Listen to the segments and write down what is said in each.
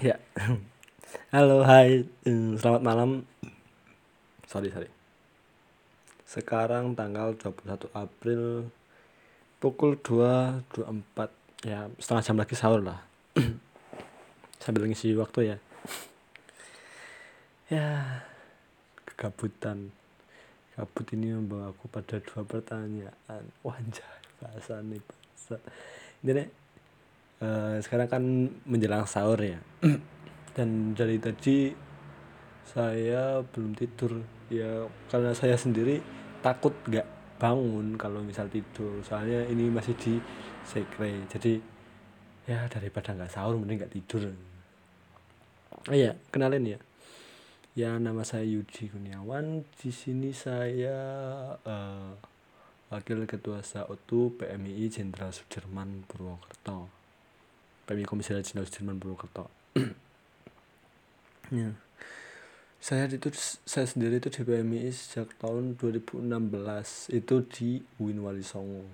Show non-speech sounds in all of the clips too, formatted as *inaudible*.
Ya. Halo, hai. Eh, Selamat malam. Sorry, sorry. Sekarang tanggal 21 April pukul 2.24 ya setengah jam lagi sahur lah. *clears throat* Sambil ngisi waktu ya. Ya, kegabutan. Kabut ini membawa aku pada dua pertanyaan. Wajah bahasa nih bahasa. Ini deh, eh, sekarang kan menjelang sahur ya. *clears throat* Dan dari tadi saya belum tidur. Ya karena saya sendiri takut nggak bangun kalau misal tidur. Soalnya ini masih di sekre. Jadi ya daripada nggak sahur mending nggak tidur. Oh iya kenalin ya. Ya nama saya Yudi Kurniawan di sini saya eh, wakil ketua SAOTU PMII Jenderal Sudirman Purwokerto PMI Komisaris Jenderal Sudirman Purwokerto *clears throat* ya. Saya itu saya sendiri itu di PMI sejak tahun 2016 itu di UIN Wali Songo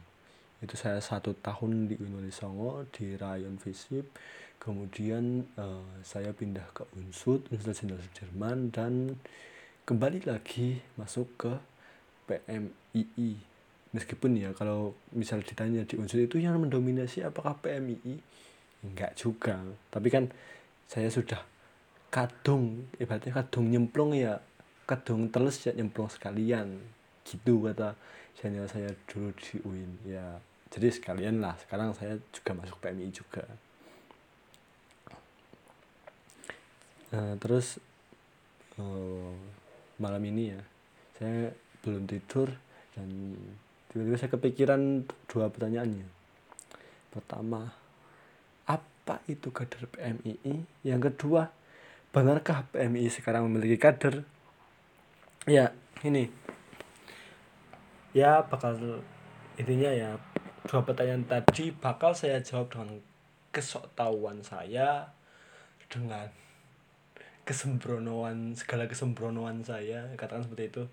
itu saya satu tahun di UIN Wali Songo di Rayon Visip. Kemudian eh, saya pindah ke Unsud Universitas Jenderal Sudirman dan kembali lagi masuk ke PMII meskipun ya kalau misal ditanya di Unsud itu yang mendominasi apakah PMII enggak juga. Tapi kan saya sudah kadung ibaratnya kadung nyemplung ya kadung teles ya nyemplung sekalian. Gitu kata senior saya dulu di UIN ya jadi sekalian lah. Sekarang saya juga masuk PMI juga. Nah, terus eh, malam ini ya saya belum tidur dan tiba-tiba saya kepikiran dua pertanyaannya. Pertama apa itu kader PMII yang kedua benarkah PMI sekarang memiliki kader? Ya ini. Ya bakal intinya ya dua pertanyaan tadi bakal saya jawab dengan kesoktahuan saya dengan kesembronoan segala kesembronoan saya katakan seperti itu.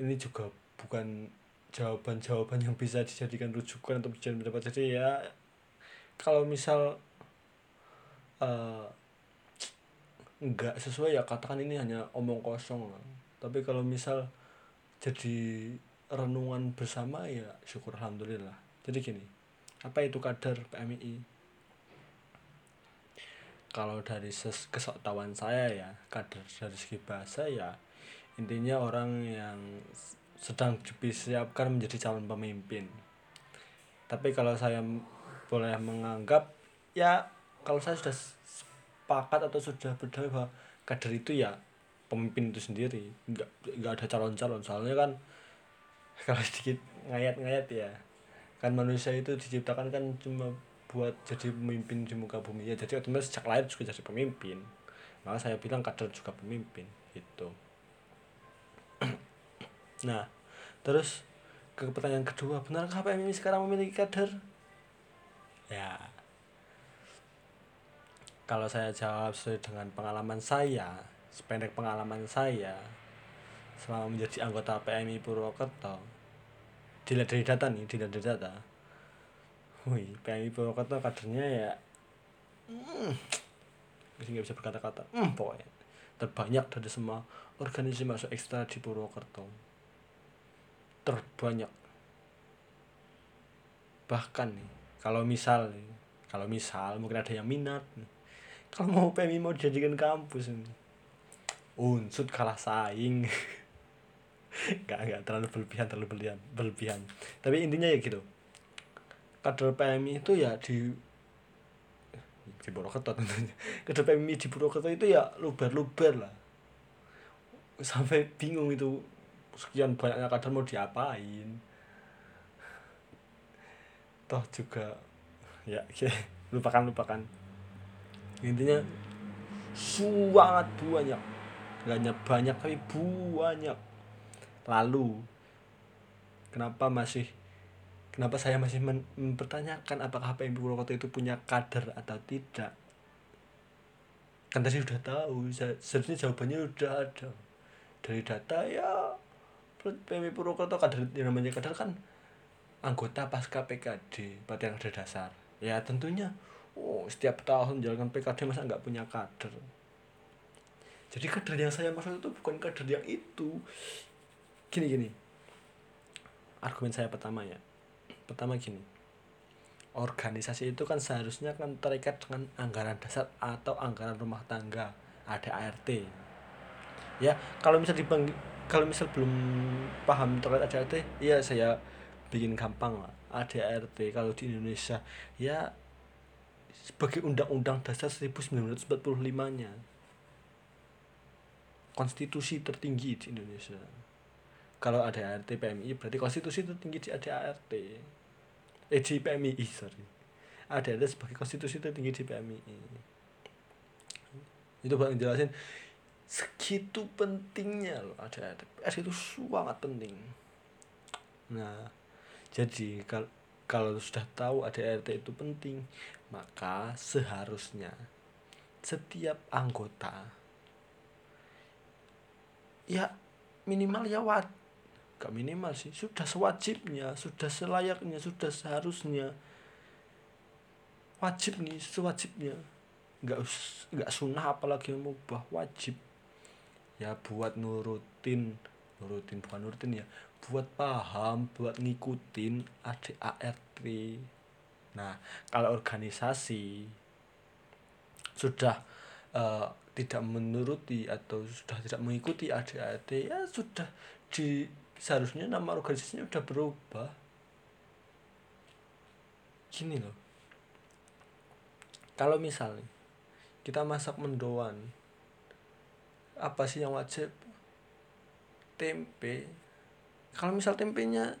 Ini juga bukan jawaban-jawaban yang bisa dijadikan rujukan dijadikan pendapat. Jadi ya kalau misal eh, nggak sesuai ya katakan ini hanya omong kosong. Tapi kalau misal jadi renungan bersama ya syukur alhamdulillah. Jadi gini apa itu kader PMII kalau dari kesoktawan saya ya kader dari segi bahasa ya intinya orang yang sedang disiapkan menjadi calon pemimpin. Tapi kalau saya boleh menganggap ya kalau saya sudah sepakat atau sudah berdamai bahwa kader itu ya pemimpin itu sendiri. Nggak nggak ada calon-calon. Soalnya kan *laughs* kalau sedikit ngayat-ngayat ya kan manusia itu diciptakan kan cuma buat jadi pemimpin di muka bumi. Ya jadi otomatis sejak lahir juga jadi pemimpin. Maka saya bilang kader juga pemimpin gitu. *clears throat* Nah terus ke pertanyaan kedua benarkah PMI sekarang memiliki kader ya. Kalau saya jawab sesuai dengan pengalaman saya sependek pengalaman saya selama menjadi anggota PMI Purwokerto dilihat dari data nih dilihat dari data. Wih PMI Purwokerto kadernya ya hmm, nggak bisa berkata-kata hmm, pokoknya terbanyak dari semua organisasi masuk ekstra di Purwokerto. Terbanyak. Bahkan nih kalau misal kalau misal mungkin ada yang minat. Kalau mau PMI mau dijadikan kampus unsut kalah saing. *laughs* Nggak nggak terlalu berlebihan terlalu berlebihan berlebihan. Tapi intinya ya gitu. Kader PMI itu ya di di Purwokerto tentunya. Kader PMI di Purwokerto itu ya luber-luber lah. Sampai bingung itu sekian banyaknya kader mau diapain toh juga ya oke. *laughs* Lupakan lupakan. Intinya sangat banyak. Nggak hanya banyak tapi banyak. Lalu kenapa masih kenapa saya masih mempertanyakan apakah PMI Purwokerto itu punya kader atau tidak? Kan tadi sudah tahu sebenarnya jawabannya sudah ada. Dari data ya PMI Purwokerto kader yang namanya kader kan anggota pasca PKD pelatihan kader dasar. Ya tentunya oh setiap tahun menjalankan PKD masa nggak punya kader? Jadi kader yang saya maksud itu bukan kader yang itu. Gini gini. Argumen saya pertama ya. Pertama gini. Organisasi itu kan seharusnya kan terikat dengan anggaran dasar atau anggaran rumah tangga ada ART ya kalau misal dibang kalau misal belum paham terkait ADART ya saya bikin gampang lah. ADART kalau di Indonesia ya sebagai undang-undang dasar 1945 nya konstitusi tertinggi di Indonesia. Kalau ada ART PMI berarti konstitusi tertinggi di ada ART eh di PMI sorry. Ada ada sebagai konstitusi tertinggi di PMI itu buat jelasin segitu pentingnya loh ada ART itu sangat penting. Nah jadi kalau kalau sudah tahu ada ART itu penting maka seharusnya setiap anggota ya minimal ya wat gak minimal sih sudah sewajibnya sudah selayaknya sudah seharusnya wajib nih sewajibnya. Nggak nggak sunnah apalagi mubah wajib. Ya buat nurutin nurutin bukan nurutin ya buat paham buat ngikutin ADART nah kalau organisasi sudah uh, tidak menuruti atau sudah tidak mengikuti ADAD ya sudah di seharusnya nama organisasinya sudah berubah. Gini loh. Kalau misalnya kita masak mendoan apa sih yang wajib? Tempe kalau misal tempenya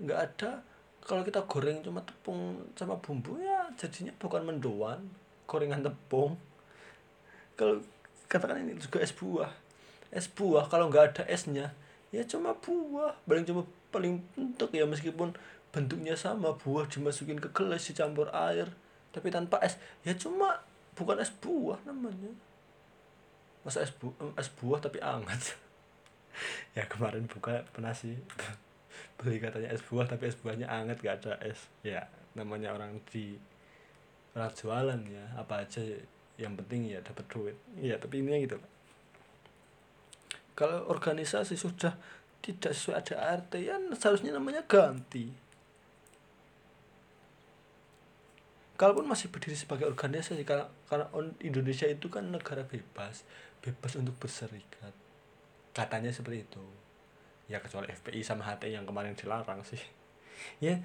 nggak ada kalau kita goreng cuma tepung sama bumbu ya jadinya bukan mendoan gorengan tepung. Kalau katakan ini juga es buah. Es buah kalau nggak ada esnya ya cuma buah. Paling cuma paling bentuk ya meskipun bentuknya sama buah dimasukin ke gelas dicampur air tapi tanpa es. Ya cuma bukan es buah namanya. Masa es, bu es buah tapi hangat *laughs* *laughs* ya kemarin buka pernah sih. *laughs* Beli katanya es buah tapi es buahnya hangat gak ada es. Ya namanya orang di orang jualan ya apa aja yang penting ya dapat duit. Ya tapi ini gitu kalau organisasi sudah tidak sesuai ada ya seharusnya namanya ganti. Kalaupun masih berdiri sebagai organisasi karena karena Indonesia itu kan negara bebas bebas untuk berserikat katanya seperti itu. Ya kecuali FPI sama HTI yang kemarin dilarang sih. *laughs* Ya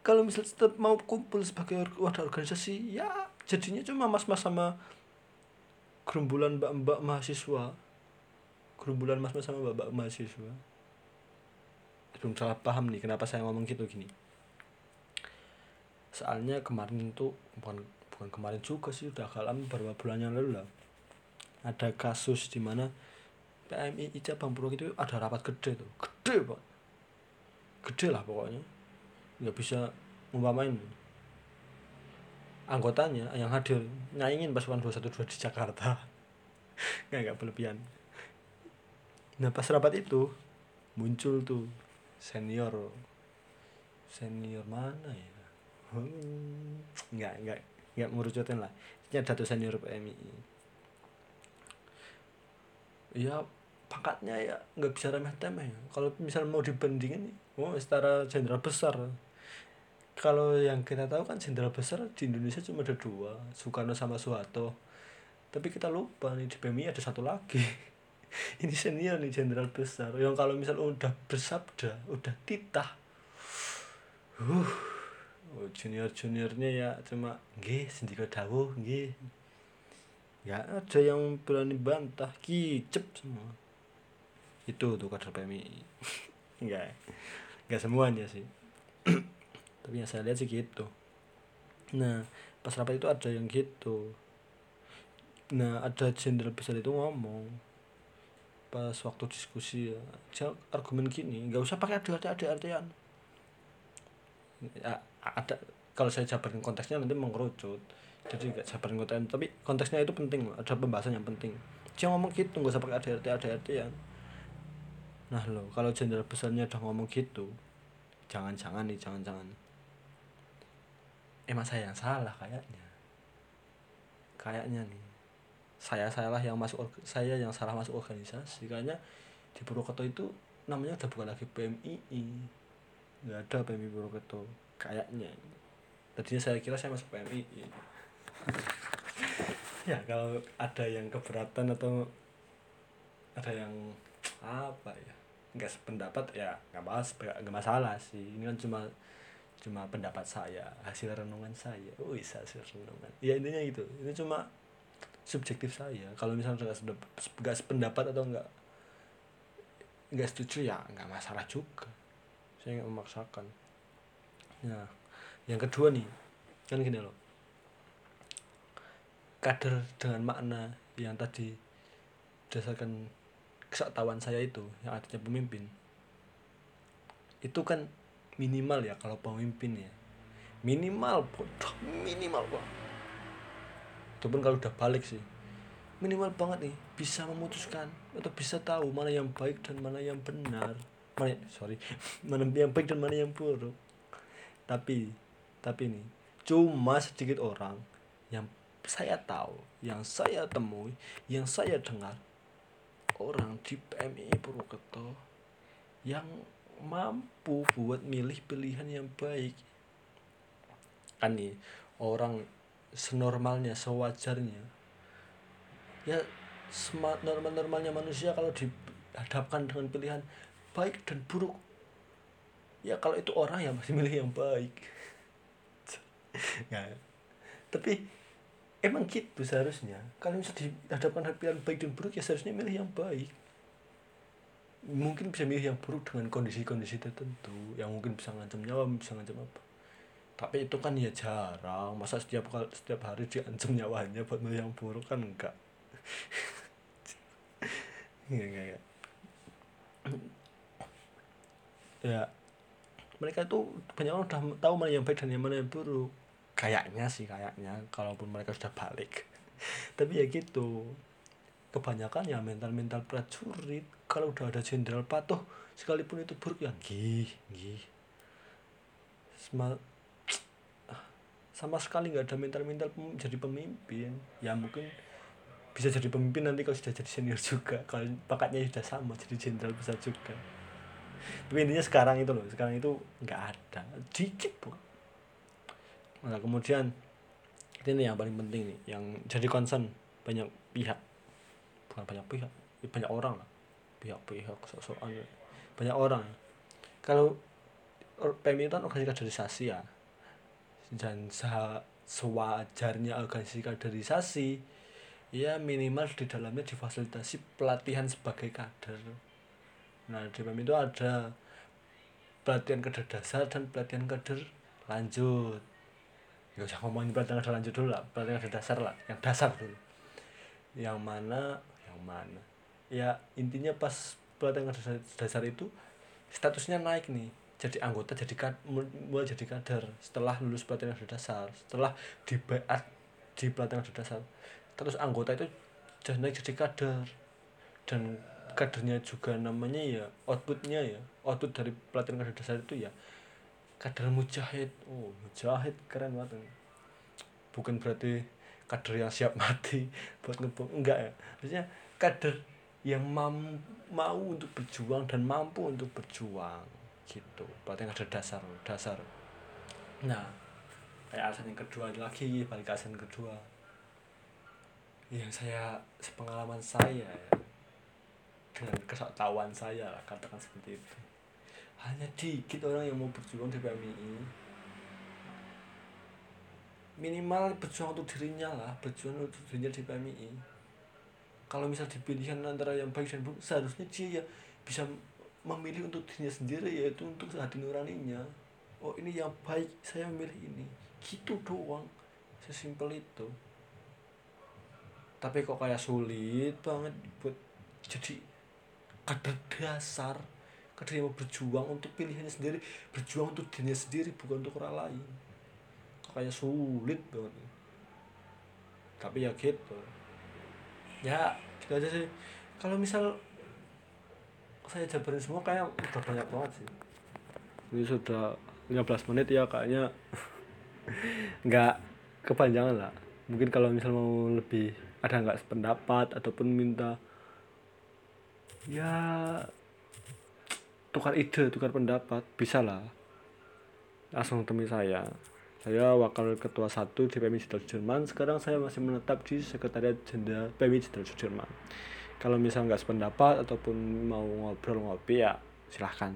kalau misalnya tetap mau kumpul sebagai wadah organisasi ya jadinya cuma mas-mas sama gerumbulan mbak-mbak mahasiswa. Gerumbulan mas-mas sama mbak-mbak mahasiswa. Belum salah paham nih kenapa saya ngomong gitu gini. Soalnya kemarin itu bukan bukan kemarin juga sih udah kalam beberapa bulan yang lalu lah. Ada kasus di mana PMI cabang Purwokerto itu ada rapat gede tuh. Gede pak. Gede lah pokoknya. Nggak bisa umpamain anggotanya yang hadir nyaingin pasukan 212 di Jakarta. *laughs* Nggak nggak berlebihan. Nah pas rapat itu muncul tuh senior. Senior mana ya? Hmm, nggak nggak nggak merucutin lah. Ini ada tuh senior PMI ya pangkatnya ya nggak bisa remeh temeh kalau misal mau dibandingin oh setara jenderal besar. Kalau yang kita tahu kan jenderal besar di Indonesia cuma ada dua Soekarno sama Soeharto. Tapi kita lupa nih di PMI ada satu lagi. *laughs* Ini senior nih jenderal besar. Yang kalau misal udah bersabda udah titah uh oh, junior juniornya ya cuma gih sendiri dawuh gih ya ada yang berani bantah kicep semua itu tuh kader PMI *laughs* enggak. Enggak semuanya sih. *clears throat* Tapi yang saya lihat sih gitu. Nah pas rapat itu ada yang gitu. Nah ada jenderal besar itu ngomong. Pas waktu diskusi ya dia argumen gini nggak usah pakai ada ada ada artian ya, ada kalau saya jabarin konteksnya nanti mengerucut. Jadi nggak jabarin konteksnya tapi konteksnya itu penting ada pembahasan yang penting. Dia ngomong gitu nggak usah pakai ada ada ada artian nah lo kalau jenderal besarnya udah ngomong gitu jangan-jangan nih jangan-jangan. Emang saya yang salah kayaknya. Kayaknya nih saya salah yang masuk saya yang salah masuk organisasi. Kayaknya di Purwokerto itu namanya udah bukan lagi PMII nggak ada PMI Purwokerto kayaknya. Tadinya saya kira saya masuk PMII *laughs* ya kalau ada yang keberatan atau ada yang apa ya nggak sependapat ya nggak mas nggak masalah sih. Ini kan cuma cuma pendapat saya hasil renungan saya. Oh bisa hasil renungan. Ya intinya itu ini cuma subjektif saya. Kalau misalnya nggak nggak sependapat atau nggak nggak setuju ya nggak masalah juga. Saya nggak memaksakan. Nah yang kedua nih kan gini loh. Kader dengan makna yang tadi berdasarkan kesaktawan saya itu yang artinya pemimpin. Itu kan minimal ya kalau pemimpin ya. Minimal bodoh minimal bang itu pun kalau udah balik sih minimal banget nih bisa memutuskan atau bisa tahu mana yang baik dan mana yang benar. Mana sorry *laughs* mana yang baik dan mana yang buruk. Tapi tapi nih cuma sedikit orang yang saya tahu, yang saya temui, yang saya dengar orang di PMI Purwokerto yang mampu buat milih pilihan yang baik. Kan orang senormalnya, sewajarnya. Ya, smart normal-normalnya manusia kalau dihadapkan dengan pilihan baik dan buruk. Ya kalau itu orang yang masih milih yang baik. *laughs* nah, tapi emang gitu seharusnya. Kalau misalnya dihadapkan pilihan baik dan buruk ya seharusnya milih yang baik. Mungkin bisa milih yang buruk dengan kondisi-kondisi tertentu yang mungkin bisa ngancam nyawa bisa ngancam apa. Tapi itu kan ya jarang. Masa setiap kali setiap hari diancam nyawanya buat milih yang buruk kan enggak. *laughs* Ya enggak ya ya mereka itu banyak orang udah tahu mana yang baik dan yang mana yang buruk kayaknya sih kayaknya kalaupun mereka sudah balik. *laughs* Tapi ya gitu kebanyakan ya mental-mental prajurit kalau udah ada jenderal patuh sekalipun itu buruk ya gih gih. Sama *tsk* sama sekali nggak ada mental-mental jadi pemimpin. Ya mungkin bisa jadi pemimpin nanti kalau sudah jadi senior juga kalau pakatnya sudah sama jadi jenderal bisa juga. Tapi intinya sekarang itu loh sekarang itu nggak ada. Dikit bu nah kemudian ini yang paling penting nih yang jadi concern banyak pihak. Bukan banyak pihak ya banyak orang lah. Pihak-pihak sok-sokan. Banyak orang. Kalau PMI itu kan organisasi kaderisasi ya. Dan sewajarnya organisasi kaderisasi ya minimal di dalamnya difasilitasi pelatihan sebagai kader. Nah di PMI itu ada pelatihan kader dasar dan pelatihan kader lanjut ya usah ngomongin pelatihan ada lanjut dulu lah. Pelatihan ada dasar lah yang dasar dulu. Yang mana yang mana? Ya intinya pas pelatihan ada dasar itu statusnya naik nih. Jadi anggota jadi kad, mulai jadi kader. Setelah lulus pelatihan dasar setelah di di pelatihan dasar. Terus anggota itu jadi naik jadi kader. Dan kadernya juga namanya ya outputnya ya output dari pelatihan ada dasar itu ya kader mujahid. Oh mujahid keren banget bukan berarti kader yang siap mati *laughs* buat ngebom enggak ya. Maksudnya kader yang mam, mau untuk berjuang dan mampu untuk berjuang gitu. Berarti ada dasar dasar. Nah kayak alasan yang kedua lagi balik alasan kedua. Yang saya sepengalaman saya ya. Dengan kesaktawan saya lah katakan seperti itu hanya dikit orang yang mau berjuang di PMI. Minimal berjuang untuk dirinya lah berjuang untuk dirinya di PMI. Kalau misal dipilihkan antara yang baik dan buruk seharusnya dia ya bisa memilih untuk dirinya sendiri yaitu untuk hati nuraninya. Oh ini yang baik saya memilih ini. Gitu doang sesimpel itu. Tapi kok kayak sulit banget buat jadi kader dasar mau berjuang untuk pilihannya sendiri berjuang untuk dirinya sendiri bukan untuk orang lain. Kayak sulit banget tapi ya gitu. Ya gitu aja sih. Kalau misal saya jabarin semua kayak udah banyak banget sih. Ini sudah 15 menit ya kayaknya *laughs* nggak kepanjangan lah. Mungkin kalau misal mau lebih ada nggak pendapat ataupun minta ya tukar ide tukar pendapat bisa lah langsung temui saya. Saya wakil ketua satu di PMI Digital Sudirman sekarang saya masih menetap di sekretariat jenderal PMI Digital Sudirman kalau misal nggak sependapat ataupun mau ngobrol ngopi ya silahkan.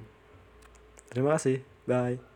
Terima kasih. Bye